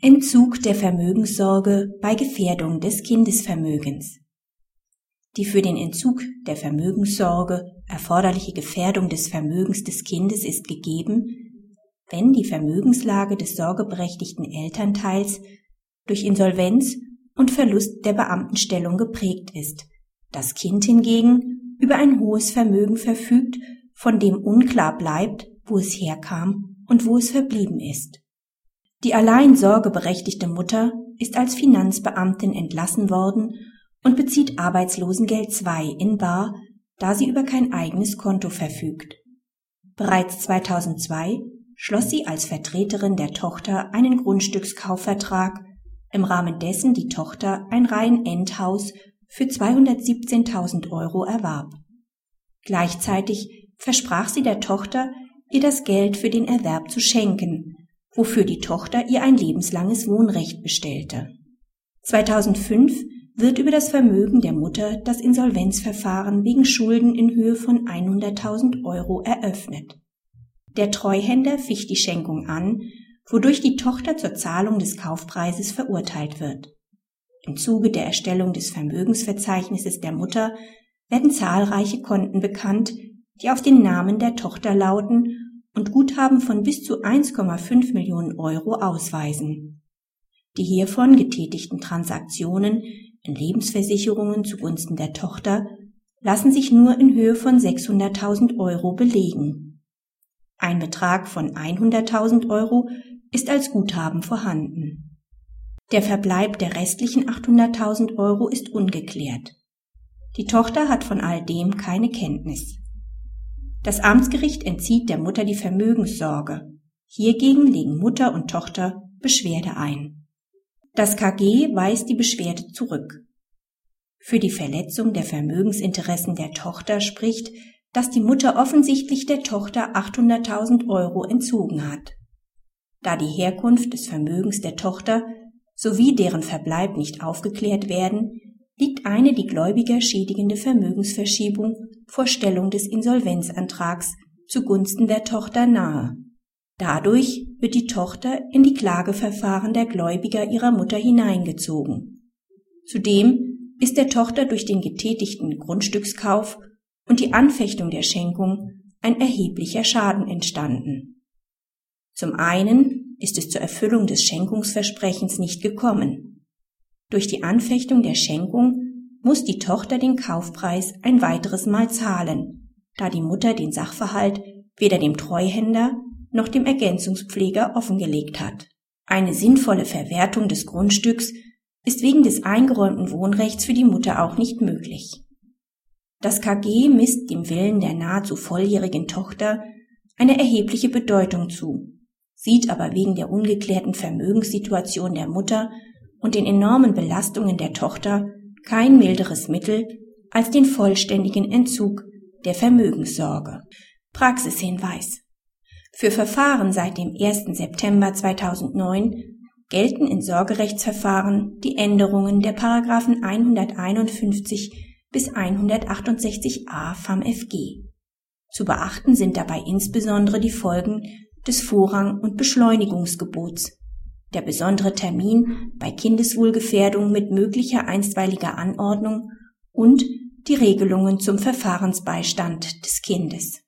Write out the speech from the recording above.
Entzug der Vermögenssorge bei Gefährdung des Kindesvermögens. Die für den Entzug der Vermögenssorge erforderliche Gefährdung des Vermögens des Kindes ist gegeben, wenn die Vermögenslage des sorgeberechtigten Elternteils durch Insolvenz und Verlust der Beamtenstellung geprägt ist, das Kind hingegen über ein hohes Vermögen verfügt, von dem unklar bleibt, wo es herkam und wo es verblieben ist. Die allein sorgeberechtigte Mutter ist als Finanzbeamtin entlassen worden und bezieht Arbeitslosengeld II in Bar, da sie über kein eigenes Konto verfügt. Bereits 2002 schloss sie als Vertreterin der Tochter einen Grundstückskaufvertrag, im Rahmen dessen die Tochter ein Reihenendhaus für 217.000 Euro erwarb. Gleichzeitig versprach sie der Tochter, ihr das Geld für den Erwerb zu schenken, wofür die Tochter ihr ein lebenslanges Wohnrecht bestellte. 2005 wird über das Vermögen der Mutter das Insolvenzverfahren wegen Schulden in Höhe von 100.000 Euro eröffnet. Der Treuhänder ficht die Schenkung an, wodurch die Tochter zur Zahlung des Kaufpreises verurteilt wird. Im Zuge der Erstellung des Vermögensverzeichnisses der Mutter werden zahlreiche Konten bekannt, die auf den Namen der Tochter lauten und Guthaben von bis zu 1,5 Millionen Euro ausweisen. Die hiervon getätigten Transaktionen in Lebensversicherungen zugunsten der Tochter lassen sich nur in Höhe von 600.000 Euro belegen. Ein Betrag von 100.000 Euro ist als Guthaben vorhanden. Der Verbleib der restlichen 800.000 Euro ist ungeklärt. Die Tochter hat von all dem keine Kenntnis. Das Amtsgericht entzieht der Mutter die Vermögenssorge. Hiergegen legen Mutter und Tochter Beschwerde ein. Das KG weist die Beschwerde zurück. Für die Verletzung der Vermögensinteressen der Tochter spricht, dass die Mutter offensichtlich der Tochter 800.000 Euro entzogen hat. Da die Herkunft des Vermögens der Tochter sowie deren Verbleib nicht aufgeklärt werden, liegt eine die Gläubiger schädigende Vermögensverschiebung vor Stellung des Insolvenzantrags zugunsten der Tochter nahe. Dadurch wird die Tochter in die Klageverfahren der Gläubiger ihrer Mutter hineingezogen. Zudem ist der Tochter durch den getätigten Grundstückskauf und die Anfechtung der Schenkung ein erheblicher Schaden entstanden. Zum einen ist es zur Erfüllung des Schenkungsversprechens nicht gekommen. Durch die Anfechtung der Schenkung muss die Tochter den Kaufpreis ein weiteres Mal zahlen, da die Mutter den Sachverhalt weder dem Treuhänder noch dem Ergänzungspfleger offengelegt hat. Eine sinnvolle Verwertung des Grundstücks ist wegen des eingeräumten Wohnrechts für die Mutter auch nicht möglich. Das KG misst dem Willen der nahezu volljährigen Tochter eine erhebliche Bedeutung zu, sieht aber wegen der ungeklärten Vermögenssituation der Mutter und den enormen Belastungen der Tochter kein milderes Mittel als den vollständigen Entzug der Vermögenssorge. Praxishinweis. Für Verfahren seit dem 1. September 2009 gelten in Sorgerechtsverfahren die Änderungen der Paragraphen 151 bis 168a FAMFG. Zu beachten sind dabei insbesondere die Folgen des Vorrang- und Beschleunigungsgebots der besondere Termin bei Kindeswohlgefährdung mit möglicher einstweiliger Anordnung und die Regelungen zum Verfahrensbeistand des Kindes